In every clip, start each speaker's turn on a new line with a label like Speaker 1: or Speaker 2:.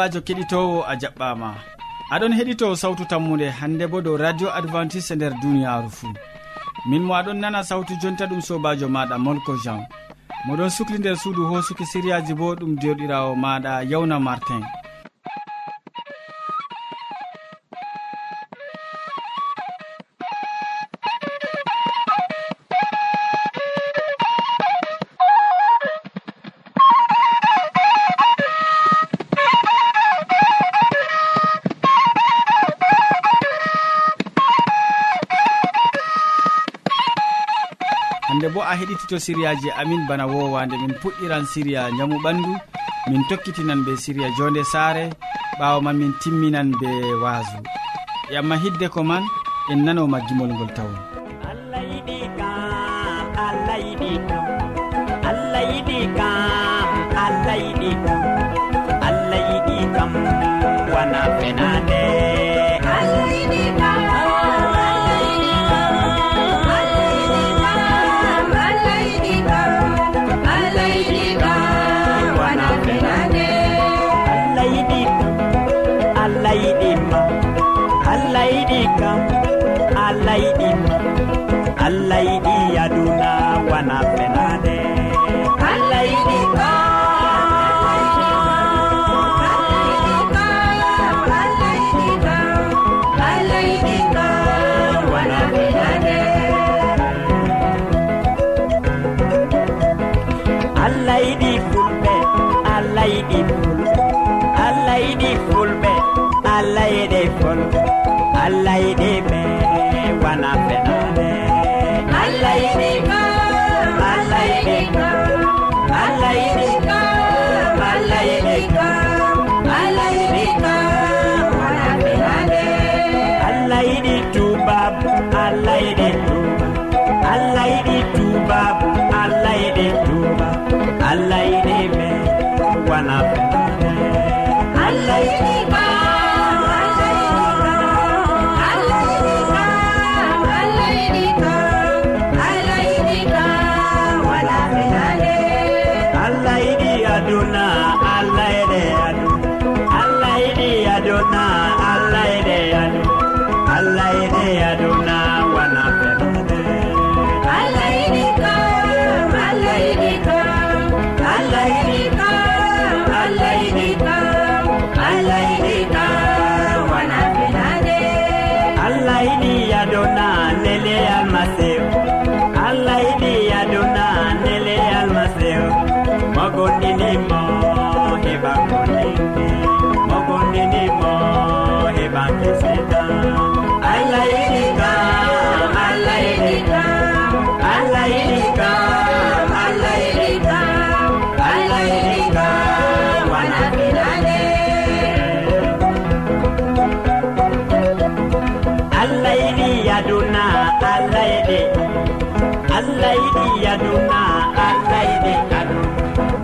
Speaker 1: sobajo keɗitowo a jaɓɓama aɗon heɗito sawtu tammude hande bo dow radio adventiste nder duniyaru fuu. Min mo aɗon nana sawtu jonta ɗum sobajo maɗa molko jean. Moɗon sukli nder suudu hosuki siriyaji bo ɗum joɗirawo maɗa yawna martin. heɗitito siriyaji amin bana wowande min puɗɗiran siriya jamu ɓandu min tokkitinan be siriya jonde saare ɓawo man min timminan be waasu. Yamma hidde ko man en nanoma gimol ngol tawon.
Speaker 2: allah yiɗi kam allah yiɗimo allah yiɗi aduna wana fena allah yiɗi yaduna allah yiɗi adu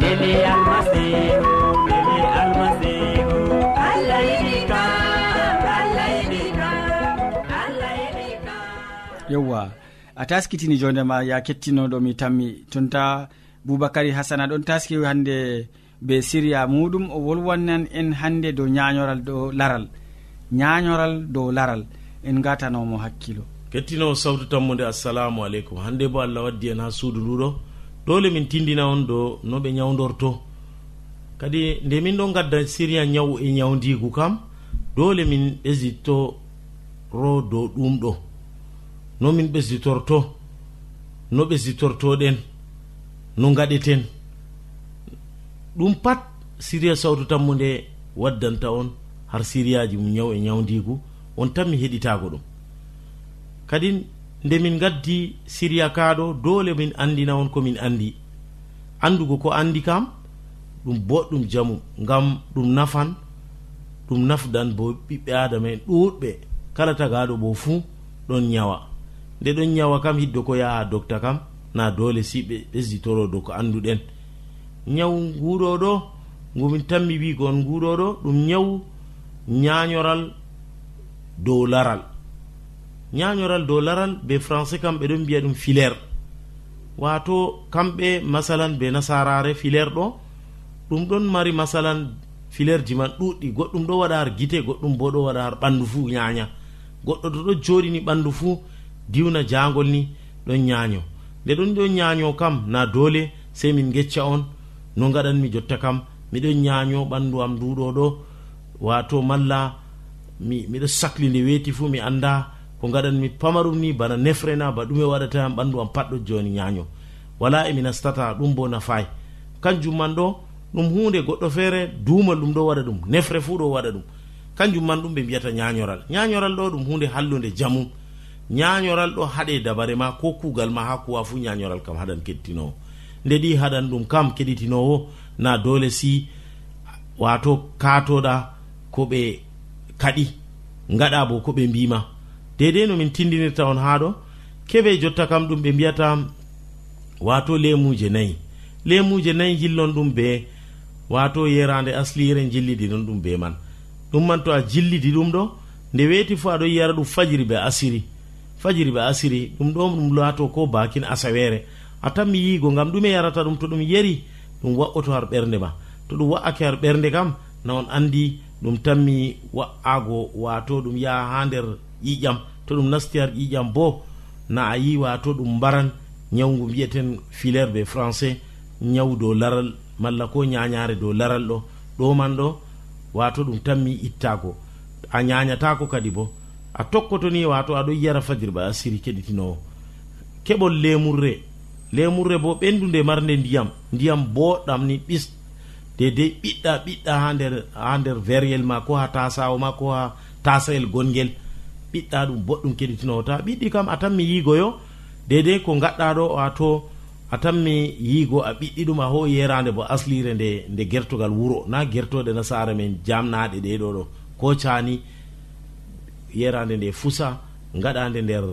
Speaker 2: dele almasihu dele almasihu allah yiɗi ka allah yiɗi ka allah yiɗi ka
Speaker 1: yewwa a taskitini jondema ya kettinoɗo mi tammi. Tonta boubacary hasana ɗon taski hande be siriya muɗum o wolwannan en hande dow ñañoral dow laral. Ñañoral dow laral en gatanomo hakkilo.
Speaker 3: kettinowo sawtu tammude assalamu aleykum. Hannde bo allah waddi en ha suudu nduɗo dole min tindina on do no ɓe ñawdorto kadi nde min ɗon gadda siriya ñaw e ñawdigu kam dole min ɓesditoro dow ɗum ɗo. No min ɓesditorto no ɓesditortoɗen no gaɗeten ɗum pat siriya sawtu tammude waddanta on har siriyaji mum ñaw e ñawdigu on tan mi heɗitago ɗum. kadi nde min gaddi siriya kaɗo dole min andina on komin andi andugo ko andi kam ɗum boɗɗum jamu ngam ɗum nafan ɗum nafdan bo ɓiɓɓe adama en ɗuɗɓe kala tagaɗo bo fuu ɗon ñawa nde ɗon ñawa kam hiddo ko yaha docta kam na dole si ɓe ɓesditoro dow ko anduɗen nyawu nguɗo ɗo ngumin tanmi wigo on nguɗo ɗo ɗum nyawu nyayoral dow laral. ñañoral dow laral be français kam ɓe ɗon mbiya ɗum filaire. Wato kamɓe masalan be nasarare filaire ɗo ɗum ɗon mari masalan filaire ji man ɗuɗɗi goɗɗum ɗo waɗa har gite goɗɗum bo ɗo waɗa har ɓandu fuu ñaña goɗɗo to ɗo joɗini ɓandu fuu diwna jangol ni ɗon ñaño nde ɗon ɗon ñaño kam na dole sey min gecca on. No gaɗanmi jotta kam miɗon ñaño ɓandu am nduɗo ɗo. Wato malla miɗo sahli nde weeti fuu mi anda ko gaɗanmi pamarum ni bana nefrena ba ɗume waɗata yam ɓandu am patɗo joni ñaño wala emi nastata ɗum bo nafayi kanjum man ɗo ɗum hunde goɗɗo feere duumal ɗum ɗo waɗa ɗum nefre fuu ɗo waɗa ɗum. Kanjum man ɗum ɓe mbiyata ñañoral ñañoral ɗo ɗum hunde hallude jamum ñañoral ɗo haɗe dabare ma ko kugal ma ha kuwa fuu ñañoral kam haɗan keɗitinowo. Nde ɗi haɗan ɗum kam keɗitinowo na dole si wato katoɗa ko ɓe kaɗi gaɗa bo ko ɓe mbima dedei no min tindinirta on haa ɗo. Keɓe jotta kam ɗum ɓe mbiyata wato lemuje nayi. Lemuje nayi jillon ɗum be wato yerande aslire jillidinon ɗum be man. Ɗum man to a jillidi ɗum ɗo nde weeti fo aɗo yiyara ɗum fajiri be asiri. Fajiri be asiri ɗum ɗo ɗum laato ko bakin asawere a tan mi yiigo ngam ɗume yarata ɗum to ɗum yeri ɗum wa'oto har ɓernde ma. To ɗum wa'ake har ɓernde kam na on andi ɗum tanmi wa'ago wato ɗum yaha ha nder ƴiƴam to ɗum nasti har ƴiƴam bo na a yi wato ɗum mbaran. Ñawgu mbiyeten filaire be français ñaw dow laral malla ko ñañare dow laral ɗo. Ɗo man ɗo wato ɗum tanmi ittago a ñañatako kadi bo a tokkotoni wato aɗo yara fajiri ba asiri keɗitinowo keɓol lemurre lemurre bo ɓendude marde ndiyam. Ndiyam boɗɗam ni ɓis. Dedei ɓiɗɗa ɓiɗɗa ha nder ha nder veryel ma ko ha tasawo ma ko ha tasayel gongel ɓiɗɗa ɗum boɗɗum keɗitinowo ta. Ɓiɗɗi kam a tanmi yigoyo dedei ko gaɗɗa ɗo wato a tanmi yiigo a ɓiɗɗi ɗum a ho yerande bo aslire nde nde gertogal wuro. Na gertoɗe nasara men jamnaɗe ɗeɗo ɗo ko cani yerande nde fusa gaɗande nder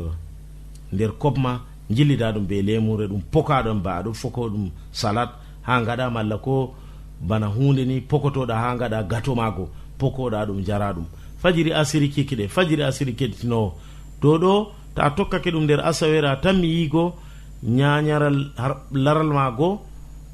Speaker 3: nder kobma jillida ɗum be lemure ɗum poka ɗon ba aɗum foko ɗum salat ha gaɗa malla ko bana hunde ni pokotoɗa ha gaɗa gato mago pokoɗa ɗum jara ɗum. fajiri asiri kikiɗe fajiri asiri keɗitinowo. Dow ɗo ta tokkake ɗum nder asawere a tanmi yiigo ñañaral laral ma go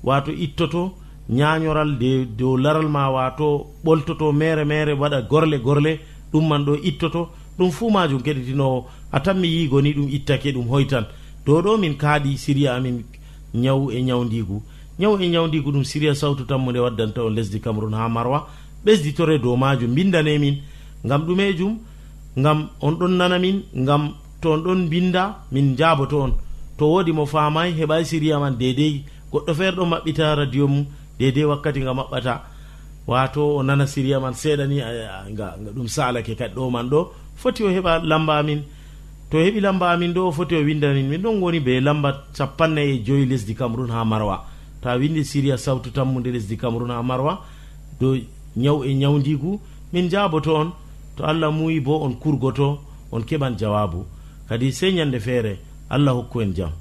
Speaker 3: wato ittoto ñañoral de dow laral ma wato ɓoltoto mere mere waɗa gorle gorle ɗum man ɗo ittoto. Ɗum fuu majum keɗitinowo a tanmi yiigo ni ɗum ittake ɗum hoytan. Dow ɗo min kaaɗi siriya amin ñaw e ñawdigu ñaw e ñawdigu ɗum siriya sawtu tammude waddanta on lesdi cameron ha marwa. Ɓesditore dow majum bindanemin ngam ɗumejum ngam on ɗon nana min ngam to on ɗon binda min jaboto on. To wodi mo famay heɓai siriya man dedei goɗɗo feere ɗon maɓɓita radio mum dedei wakkati nga maɓɓata. Wato o nana siriya man seeɗani nga ɗum salake kadi ɗo man ɗo. Foti o heɓa lamba amin. To heɓi lamba amin ɗo o foti o windamin min ɗon goni be lamba capanna e joyi lesdi cameron ha marwa. Ta windi siriya sawtu tammude lesdi cameron ha marwa. Dow ñaw e ñawdigu min jaboto on. to allah muyi bo on kurgoto on keɓan jawabu. Kadi sey ñande feere allah hokku en jam.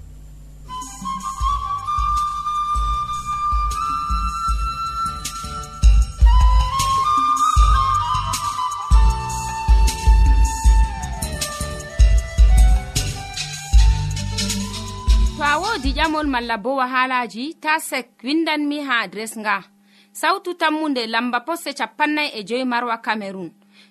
Speaker 4: Wodi ƴamol malla bo wahalaji ta sek windanmi ha adres nga. Sautu tammunde lamba posse capannay e joyi marwa camerun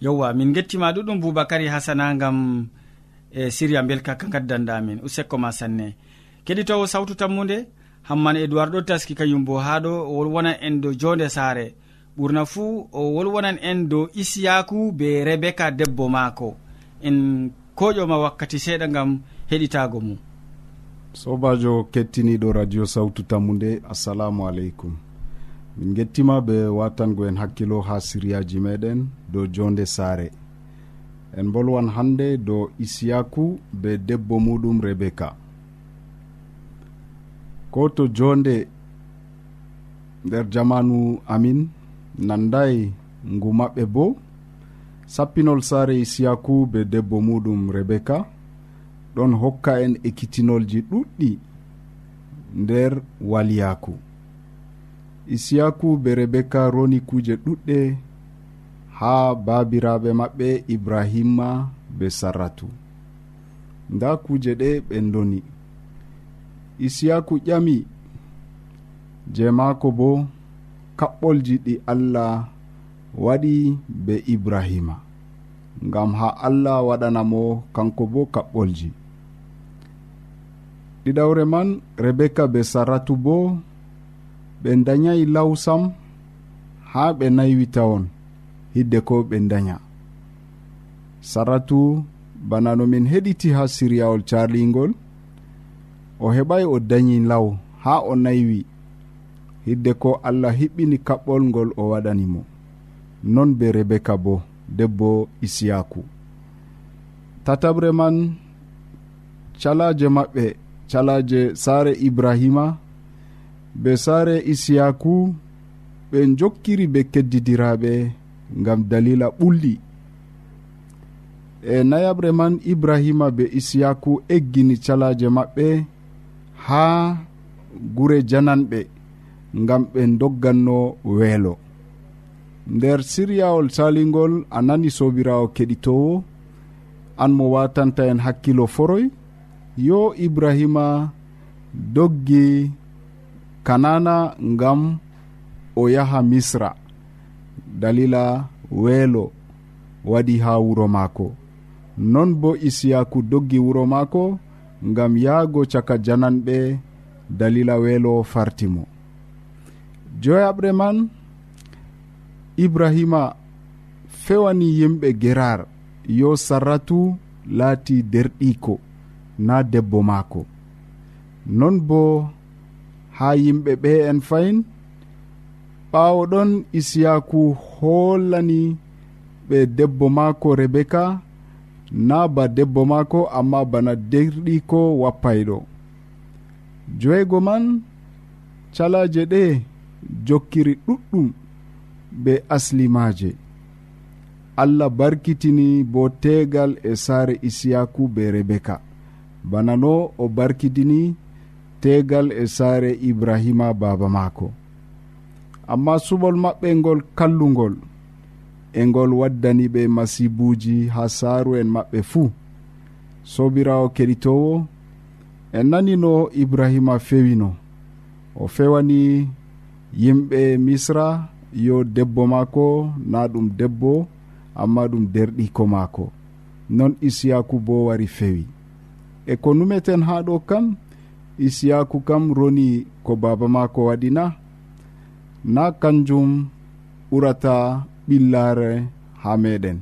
Speaker 1: yewwa min gettima ɗuɗum boubacary hasana gam e siria belka ka gaddandamin usekko ma sanne. Keɗitowo sawtu tammude hamman edoird ɗo taski kañum bo ha ɗo o wolwonan en dow jonde saare. Ɓurna fuu o wolwonan en dow isiyaku be rebeka debbo maako. En koƴoma wakkati seeɗa gam heɗitago mum.
Speaker 5: Sobajo kettiniɗo radio sawtu tammu nde assalamu aleykum. min gettima be watango en hakkilo ha siryaji meɗen dow jonde saare. En bolwan hande dow isiyaku be debbo muɗum rebeka ko to jonde nder jamanu amin nandayi ngu maɓɓe bo sappinol saare isiyaku be debbo muɗum rebeka ɗon hokka en ekkitinolji ɗuɗɗi nder waliyaku. isiyaku be rebeka roni kuje ɗuɗɗe ha babiraɓe maɓɓe ibrahima be sarratu. Nda kuje ɗe ɓe doni isiyaku ƴami je maako bo kaɓɓolji ɗi allah waɗi be ibrahima. Ngam ha allah waɗanamo kanko bo kaɓɓolji. Ɗiɗawre man rebeka be saratu bo ɓe dayayi law sam haa ɓe naywita on hidde ko ɓe daya saratu bana no min heɗiti ha siryawol carlingol o heɓay o dañi law ha o naywi hidde ko allah hiɓɓini kaɓɓol ngol o waɗanimo non be rebeka bo debbo isiyaku tatabre man calaje maɓɓe calaje saare ibrahima be saare isiyaku ɓe jokkiri be keddidiraɓe gam dalila ɓulli. E nayaɓre man ibrahima be isiyaku eggini calaje maɓɓe ha gure jananɓe gam ɓe dogganno weelo. Nder siryawol salingol a nani sobirawo keɗitowo an mo watanta en hakkilo foroy yo ibrahima doggi kanana ngam o yaha misra. Dalila weelo waɗi ha wuro maako. Non bo isiyaku doggi wuro maako ngam yahgo caka jananɓe dalila weelo fartimo. Joyaɓre man ibrahima fewani yimɓe gerar yo sarratu laati derɗiko na debbo maako. Non bo ha yimɓe ɓe en fayin. Ɓawo ɗon isiyaku hollani ɓe debbo maako rebeka. Na ba debbo maako amma bana derɗiko wappayɗo. Joygo man calaje ɗe jokkiri ɗuɗɗum be aslimaje allah barkitini bo tegal e saare isiyaku be rebeka. Bana no o barkidini tegal e saare ibrahima baba maako. Amma suɓol maɓɓe ngol kallugol e ngol waddani ɓe masibuji ha saaru en maɓɓe fuu. Sobirawo keɗitowo en nanino ibrahima fewino. O fewani yimɓe misra yo debbo maako na ɗum debbo amma ɗum derɗiko maako. Non isiyaku bo wari fewi. E ko numeten ha ɗo kam isiyaku kam roni ko baba maako waɗina? Na kanjum ɓurata ɓillare ha meɗen.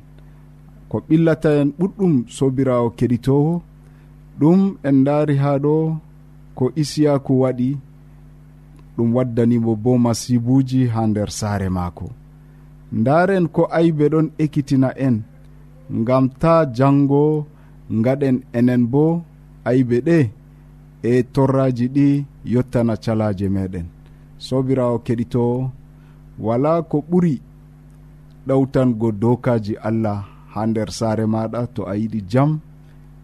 Speaker 5: Ko ɓillata en ɓuɗɗum sobirawo keɗitowo ɗum en daari ha ɗo ko isiyaku waɗi ɗum waddanimo bo masibuji ha nder saare maako. Ndaren ko aybe ɗon ekkitina en ngam ta jango gaɗen enen bo aybe ɗe. e torraji ɗi yottana calaje meɗen. Sobirawo keɗitowo wala ko ɓuri ɗawtango dokaji allah ha nder saare maɗa to a yiɗi jam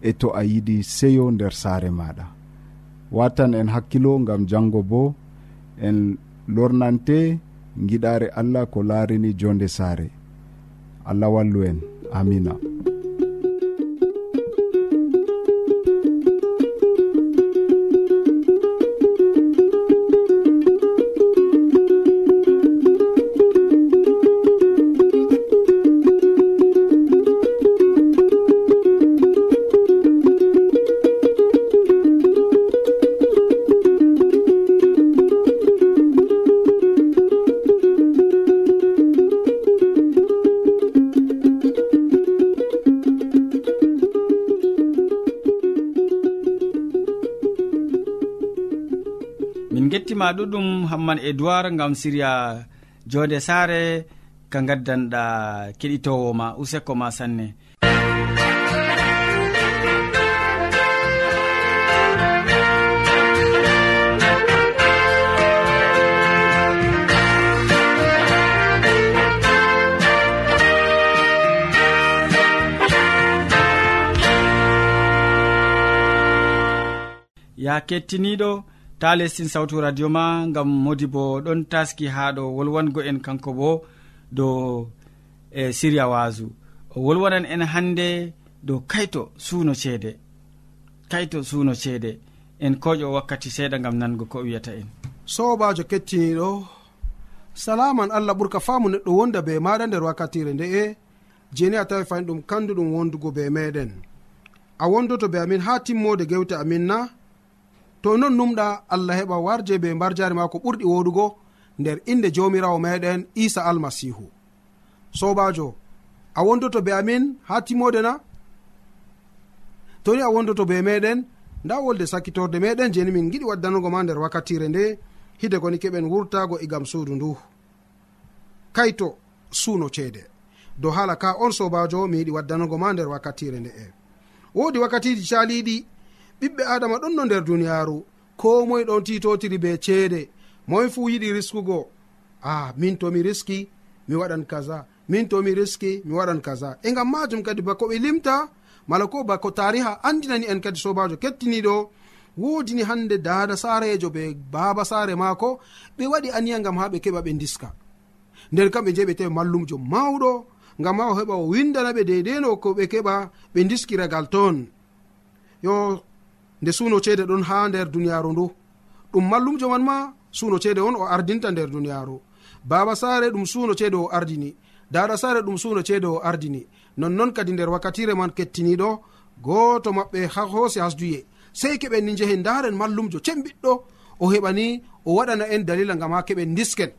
Speaker 5: e to a yiɗi seyo nder saare maɗa. Watan en hakkilo gam jango bo en lornante giɗare allah ko laarini jonde saare. Allah wallu en. Amina.
Speaker 1: ma ɗuɗum hamman edoird gam siriya jonde saare ka gaddanɗa keɗitowo ma useko ma sanne. Ya kettiniɗo ta lestin sawtu radio ma gam modi bo ɗon taski ha ɗo wolwango en kanko bo dow e siriya wasu o wolwanan en hande dow kayto suuno ceede. Kayto suuno ceede. En koƴo wakkati seeɗa gam nango ko wiyata en.
Speaker 6: Sobajo kettiniɗo salaman allah ɓurka faamu neɗɗo wonda be maɗa nder wakkatire nde'e jeni a tawi fani ɗum kandu ɗum wondugo be meɗen. A wondoto be amin ha timmode gewte amin na to non numɗa allah heɓa warje be mbar jari ma ko ɓurɗi woɗugo nder inde jamirawo meɗen isa almasihu. Sobajo a wondoto be amin ha timode na? Toni a wondoto be meɗen nda wolde sakkitorde meɗen jeni min giɗi waddanugo ma nder wakkatire nde hide koni keɓen wurtago e igam suudu ndu. Kayto suuno ceede. Dow hala ka on sobajo mi yiɗi waddanugo ma nder wakkatire nde'e wodi wakkatiji caliɗi ɓiɓɓe adama ɗon no nder duniyaaru. Ko moye ɗon titotiri be ceede. Moye fuu yiɗi riskugo. A ah, min tomi riski mi waɗan kaza. Min tomi riski mi waɗan kaza. E gam majum kadi bako ɓe limta mala ko bako tariha andinani en kadi sobajo kettiniɗo wodini hande dada sarejo be baba sare maako ɓe waɗi aniya gam ha ɓe keɓa ɓe diska nder kam ɓe je ɓe tawi mallumjo mawɗo gam ha o heɓa o windana ɓe deideno ko ɓe keɓa ɓe diskiragal toon. Yo nde suno ceede ɗon ha nder duniyaaru ndu. Ɗum mallumjo man ma suno ceede on o ardinta nder duniyaaru. Baba saare ɗum suno ceede o ardini. Dada saare ɗum suno ceede o ardini. Nonnoon kadi nder wakkatire man kettiniɗo gooto maɓɓe ha hoosi hasduye. Sey keɓen ni njehen daren mallumjo cembiɗɗo o heɓani o waɗana en dalila ngam ha keɓen disken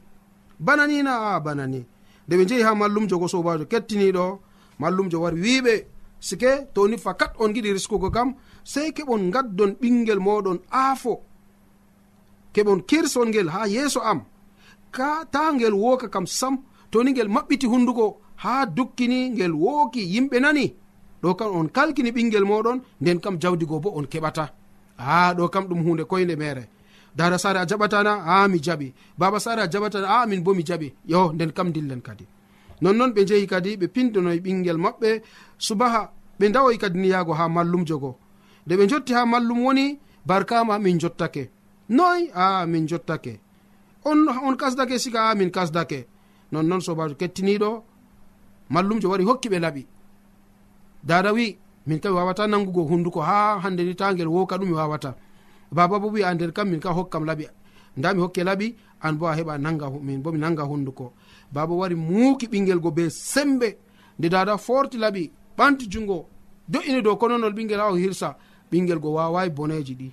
Speaker 6: bana ni na a bana ni nde ɓe jehi ha mallumjo go sobajo kettiniɗo mallumjo wari wiɓe sike toni fakat on giɗi riskugo kam sey keɓon gaddon ɓingel moɗon aafo. Keɓon kirson ngel ha yeeso am. Ka ta ngel woka kam sam toni ngel maɓɓiti hunduko ha dukkini ngel wooki yimɓe nani. Ɗo kam on kalkini ɓingel moɗon nden kam jawdigo bo on keɓata. A ɗo kam ɗum hunde koyde mere dara sare a jaɓatana a mi jaɓi. Baba sare a jaɓatana a min bo mi jaɓi. Yo nden kam dillen kadi. Nonnoon ɓe jehi kadi ɓe pindonoyi ɓingel maɓɓe. Subaha ɓe dawoyi kadi ni niyago ha mallumjo go nde ɓe jotti ha mallum woni barkama min jottake. Noy a min jottake. On on kasdake siga a min kasdake nonnoon sobajo kettiniɗo mallumjo wari hokki ɓe laɓi. Dada wi min kam mi wawata nangugo hunduko ha hande ni ta ngel woka ɗum mi wawata. Baba bo wi a nder kam min kam hokkam laɓi. Nda mi hokke laɓi an bo a heɓa nanga min bo mi nanga hunduko baba wari muuki ɓingel go be sembe. Nde dada forti laɓi ɓanti jungo do'ini dow kononol ɓingel ha o hirsa. ɓingel go wawayi boneji ɗi.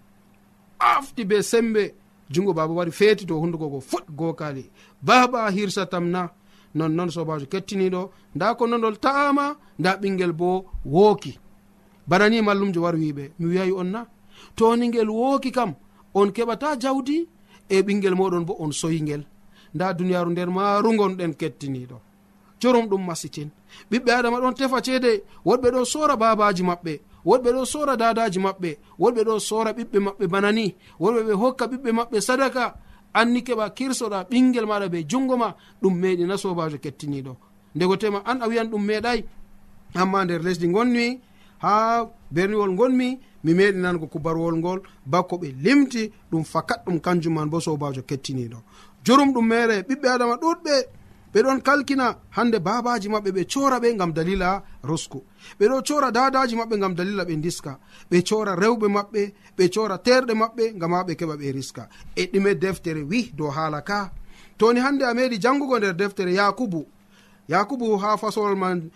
Speaker 6: Afti be sembe jungo baba wari feeti to hunduko go fut gokali. Baba hirsatam na nonnoon sobajo kettiniɗo nda ko nonol ta'ama nda ɓingel bo wooki. Bana ni mallumjo wari wiɓe mi wiyayi on na. Toni ngel wooki kam on keɓata jawdi e ɓingel moɗon bo on soyingel. Nda duniyaru nder maaru gonɗen kettiniɗo. Jorum ɗum masitin. Ɓiɓɓe adama ɗon tefa ceede woɗɓe ɗo sora babaji maɓɓe. worɓe ɗo sora dadaji maɓɓe. Worɓe ɗo sora ɓiɓɓe maɓɓe bana ni. Worɓe ɓe hokka ɓiɓɓe maɓɓe sadaka. Anni keɓa kirsoɗa ɓingel maɗa be jungo ma. Ɗum meɗi na sobajo kettiniɗo ndego tema an a wiyan ɗum meeɗay amma nder lesdi gonmi ha berniwol gonmi mi meɗi nango kubarwol ngol. Bako ɓe limti ɗum fakat ɗum kanjum man bo sobajo kettiniɗo jorum ɗum mere ɓiɓɓe adama ɗuɗɓe ɓe ɗon kalkina hande babaji maɓɓe ɓe cora ɓe gam dalila rosko ɓeɗo cora dadaji maɓɓe gam dalila ɓe diska ɓe cora rewɓe maɓɓe ɓe cora terɗe maɓɓe gam ha ɓe keɓa ɓe riska. E ɗume deftere wi dow haala ka. Toni hande a meɗi jangugo nder deftere yakubu. Yakubu ha fasolol man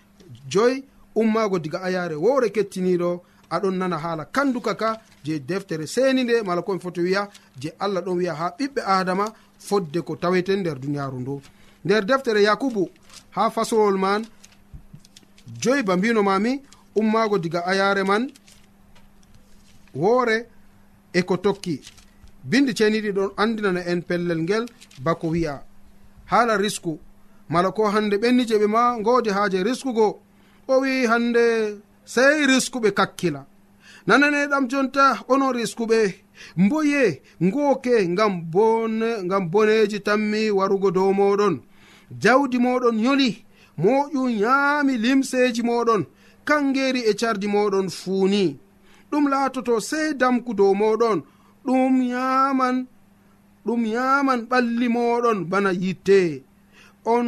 Speaker 6: joyi ummago diga ayare wowre kettiniɗo aɗon nana haala kanduka ka je deftere seni nde mala komi foti wiya je allah ɗon wiya ha ɓiɓɓe adama fodde ko tawete nder duniyaru ndu. nder deftere yakubu ha fasowol man joyi ba mbinomami ummago diga ayare man woore e ko tokki. Bindi ceniɗi ɗon andinana en pellel ngel bako wi'a. Haala risku mala ko hande ɓenni je ɓe ma godi haaje riskugo o wi hande sey riskuɓe kakkila. Nananeɗam jonta onon riskuɓe mboye ngooke ngam bone ngam boneji tammi warugo dow moɗon. Jawdi moɗon yoli moƴu yaami limseji moɗon kangeri e cardi moɗon fuuni ɗum laatoto sey damku dow moɗon ɗum yaman ɗum yaman ɓalli moɗon bana yitte. On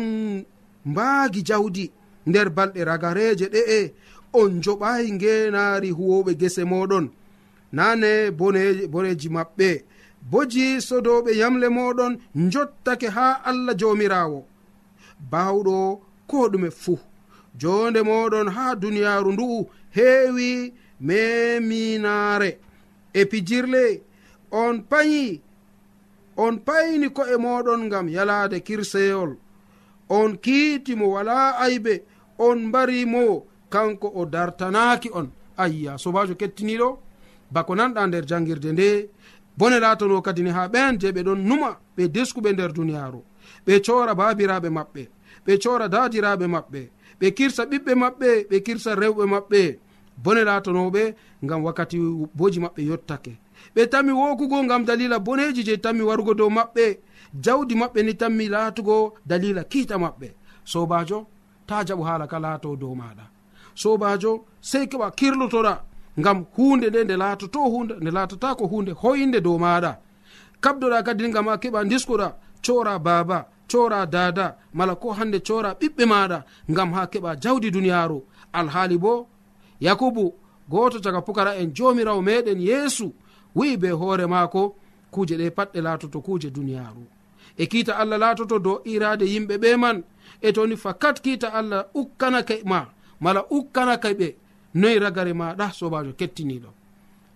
Speaker 6: mbaagi jawdi nder balɗe ragareje ɗe'e on joɓayi ngenaari huwoɓe gese moɗon. nane boneji maɓɓe. Boji sodoɓe yamle moɗon jottake ha allah jawmirawo bawɗo ko ɗume fuu jonde moɗon ha duniyaru ndu'u heewi meminaare. E pijirle on payi on payni ko'e moɗon gam yalade kirseyol. On kiitimo wala aybe on mbarimo kanko o dartanaaki on. Ayya sobajo kettiniɗo. bako nanɗa nder jangirde nde bone laton ni ha ɓen je ɓe ɗon numa ɓe deskuɓe nder duniyaru. Ɓe cora babiraɓe maɓɓe ɓe cora dadiraɓe maɓɓe ɓe kirsa ɓiɓɓe maɓɓe ɓe kirsa rewɓe maɓɓe. Bone latonoɓe gam wakkati boji maɓɓe yottake. Ɓe tammi wokugo gam dalila boneji je tammi warugo dow maɓɓe. Jawdi maɓɓe ni tammi laatugo dalila kiita maɓɓe. Sobajo ta jaɓu haala ka laato dow maɗa. Sobajo sey keɓa kirlotoɗa ngam hunde nde nde laatoto hunde nde laatata ko hunde hoyinde dow maɗa kabdoɗa kadi kadinga ma keɓa diskuɗa cora baba cora dada mala ko hande cora ɓiɓɓe maɗa ngam ha keɓa jawdi duniyaru alhaali bo yakubu goto caga pukara en jomirawo meɗen yeesu wi'i be hoore maako kuje ɗe patɗe laatoto kuje duniyaru e kiita allah laatoto dow irade yimɓe ɓe man e toni fakat kiita allah ukkanake ma mala ukkanake ɓe noyi ragare maɗa sobajo kettiniɗo.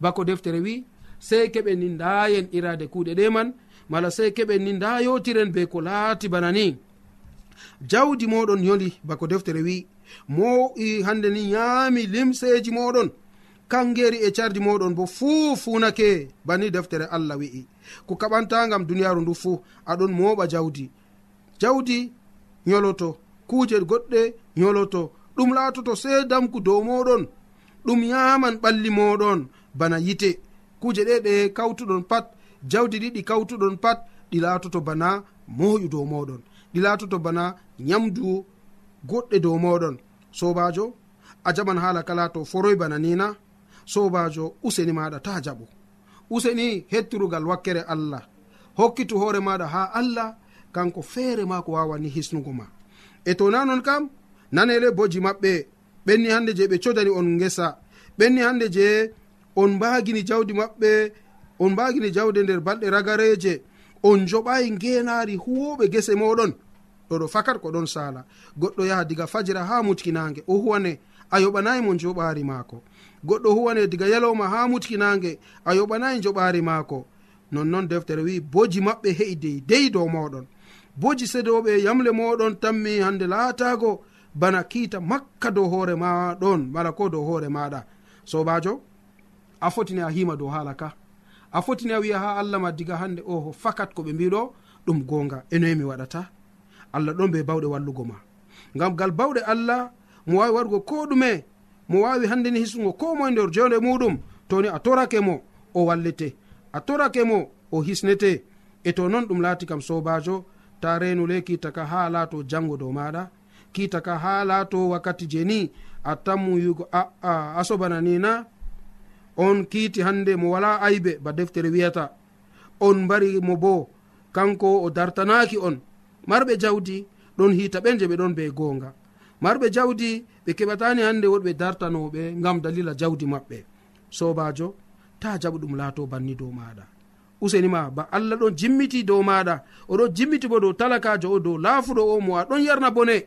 Speaker 6: Bako deftere wi sey keɓen ni ndayen irade kuuɗe ɗe man mala sey keɓen ni nda yotiren be ko laati bana ni. Jawdi moɗon yoli bako deftere wi mo hande ni yaami limseji moɗon. Kangeri e cardi moɗon bo fuu funake bani deftere allah wi'i. Ko kaɓantagam duniyaru ndu fuu aɗon moɓa jawdi. Jawdi yoloto kuuje goɗɗe yoloto ɗum laatoto sey damku dow moɗon ɗum yaman ɓalli moɗon bana yite. Kuje ɗe ɗe kawtuɗon pat. Jawdi ɗiɗi kawtuɗon pat. Ɗi laatoto bana moƴu dow moɗon ɗi laatoto bana nyamdu goɗɗe dow moɗon sobajo a jaɓan haala kala to foroy bana nina sobajo useni maɗa ta jaɓo. Useni hettirugal wakkere allah. Hokkitu hoore maɗa ha allah. Kanko feere ma ko wawani hisnugo ma. E to na non kam nanele boji maɓɓe ɓenni hande je ɓe codani on gesa ɓenni hande je on mbagini jawdi maɓɓe on mbagini jawde nder balɗe ragareje. On joɓayi ngenari huwoɓe gese moɗon. Ɗoɗo fakat ko ɗon sala. Goɗɗo yaha diga fajira ha mutkinange. O huwane a yoɓanayi mo joɓari maako. Goɗɗo huwane diga yalowma ha mutkinange. A yoɓanayi joɓari maako. Nonnoon deftere wi boji maɓɓe heyi dey dey dow moɗon. Boji sedoɓe yamle moɗon tammi hande laatago. bana kiita makka dow hoore ma ɗon mala ko dow hoore maɗa. Sobajo a fotini a hima dow haala ka. A fotini a wiya ha allah ma diga hande oho fakat ko ɓe mbiɗo ɗum gonga enoyi mi waɗata? Allah ɗon be bawɗe wallugo ma. Ngam gal bawɗe allah mo wawi waɗugo ko ɗume mo wawi handeni hisugo ko moe nder jonde muɗum toni a torake mo o wallete. A torake mo o hisnete. E to noon ɗum laati kam sobajo ta renuleki taka ha laato jango dow maɗa. hakkita ka ha laato wakkati je ni a tammu yugo aa a sobana nina on kiiti hande mo wala aybe ba deftere wiyata. On mbari mo bo kanko o dartanaki on. Marɓe jawdi ɗon hita ɓen je ɓe ɗon be gonga marɓe jawdi ɓe keɓatani hande woɗɓe dartanoɓe gam dalila jawdi maɓɓe. Sobajo ta jaɓu ɗum laato banni dow maɗa usenima ba allah ɗon jimmiti dow maɗa oɗon jimmiti bo dow talakajo o dow laafuɗo o mo a ɗon yarna bone.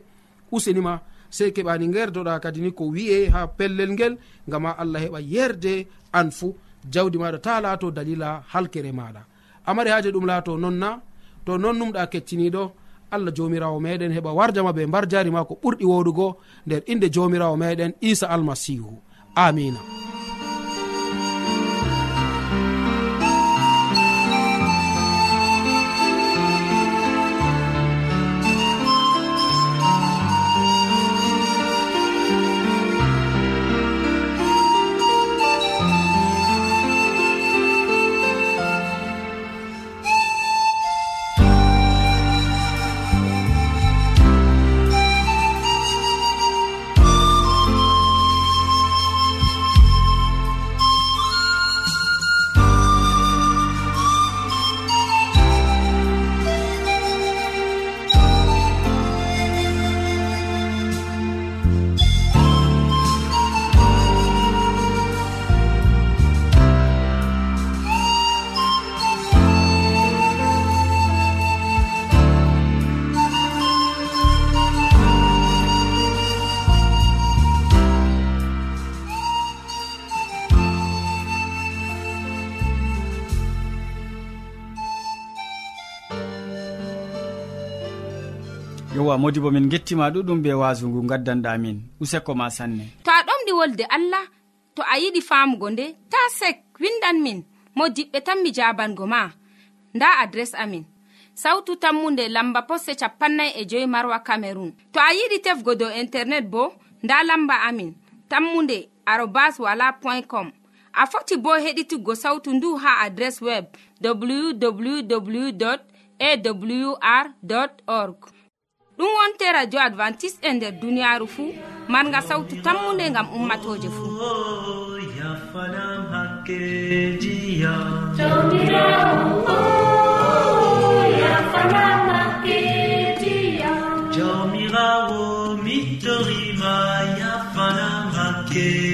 Speaker 6: usenima sey keɓani gerdoɗa kadi ni ko wi'e ha pellel ngel gama allah heɓa yerde an fuu. Jawdi maɗa ta laato dalila halkere maɗa. Amari haaje ɗum laato nonna to non numɗa kecciniɗo allah jomirawo meɗen heɓa warjama ɓe mbar jari ma ko ɓurɗi woɗugo nder inde jomirawo meɗen isa almasihu. Amina.
Speaker 1: yowa modi bo min gettima ɗuɗum be wasu ngu gaddanɗamin useko ma sanne.
Speaker 4: To a ɗomɗi wolde allah to a yiɗi famugo nde ta sek windan min. Mo diɓɓe tan mi jabango ma. Nda adres amin. Sautu tammunde lamba posse capannay e joyi marwa camerun to a yiɗi tefgo dow internet bo nda lamba amin. Tammunde arobas wala point com. A foti bo heɗituggo sautu ndu ha adres web www awr org. ɗum wonte radio advantice e nder duniyaru fuu marga sawtu tammunde gam ummatoje fuu
Speaker 7: yafanam hakkejiya jawmirawo mi yafanam
Speaker 1: hakkeji.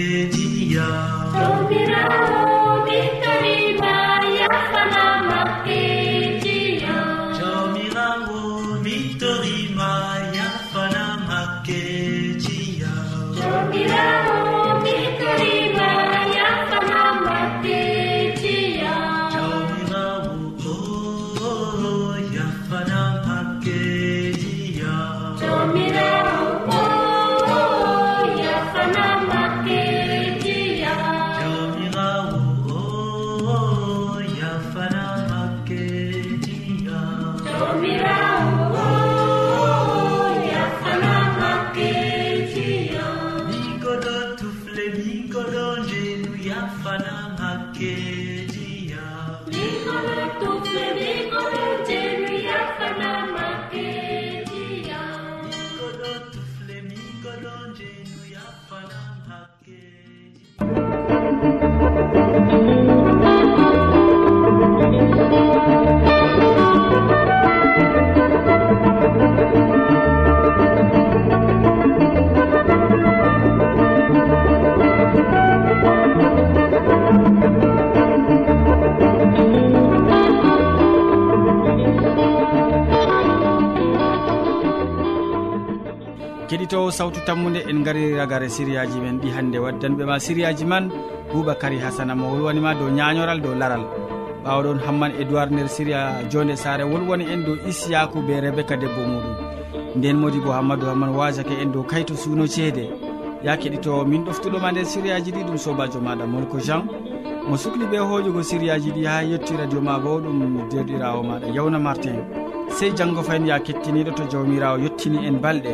Speaker 1: sawtu tammude en gari ragare siriyaji men ɗi hannde waddanɓe ma. Siriyaji man boubacary hasana mo wolwanima dow ñañoral dow laral. Ɓawɗon hamman édoird nder siriya jonde sare wolwani en dow isiyaku be rebéca debbo muɗum. Nden modi bo hammadou hamman wasake en dow kayto suuno ceede. Ya keɗitowo min ɗoftuɗoma nder siriyaji ɗi ɗum sobajo maɗa molko jean. Mo sukli ɓe hoƴugo siriyaji ɗi ha yetti radio ma bo ɗum derɗirawo maɗa yawna martin. Sey janggo fayin ya kettiniɗo to jawmirawo yettini en balɗe.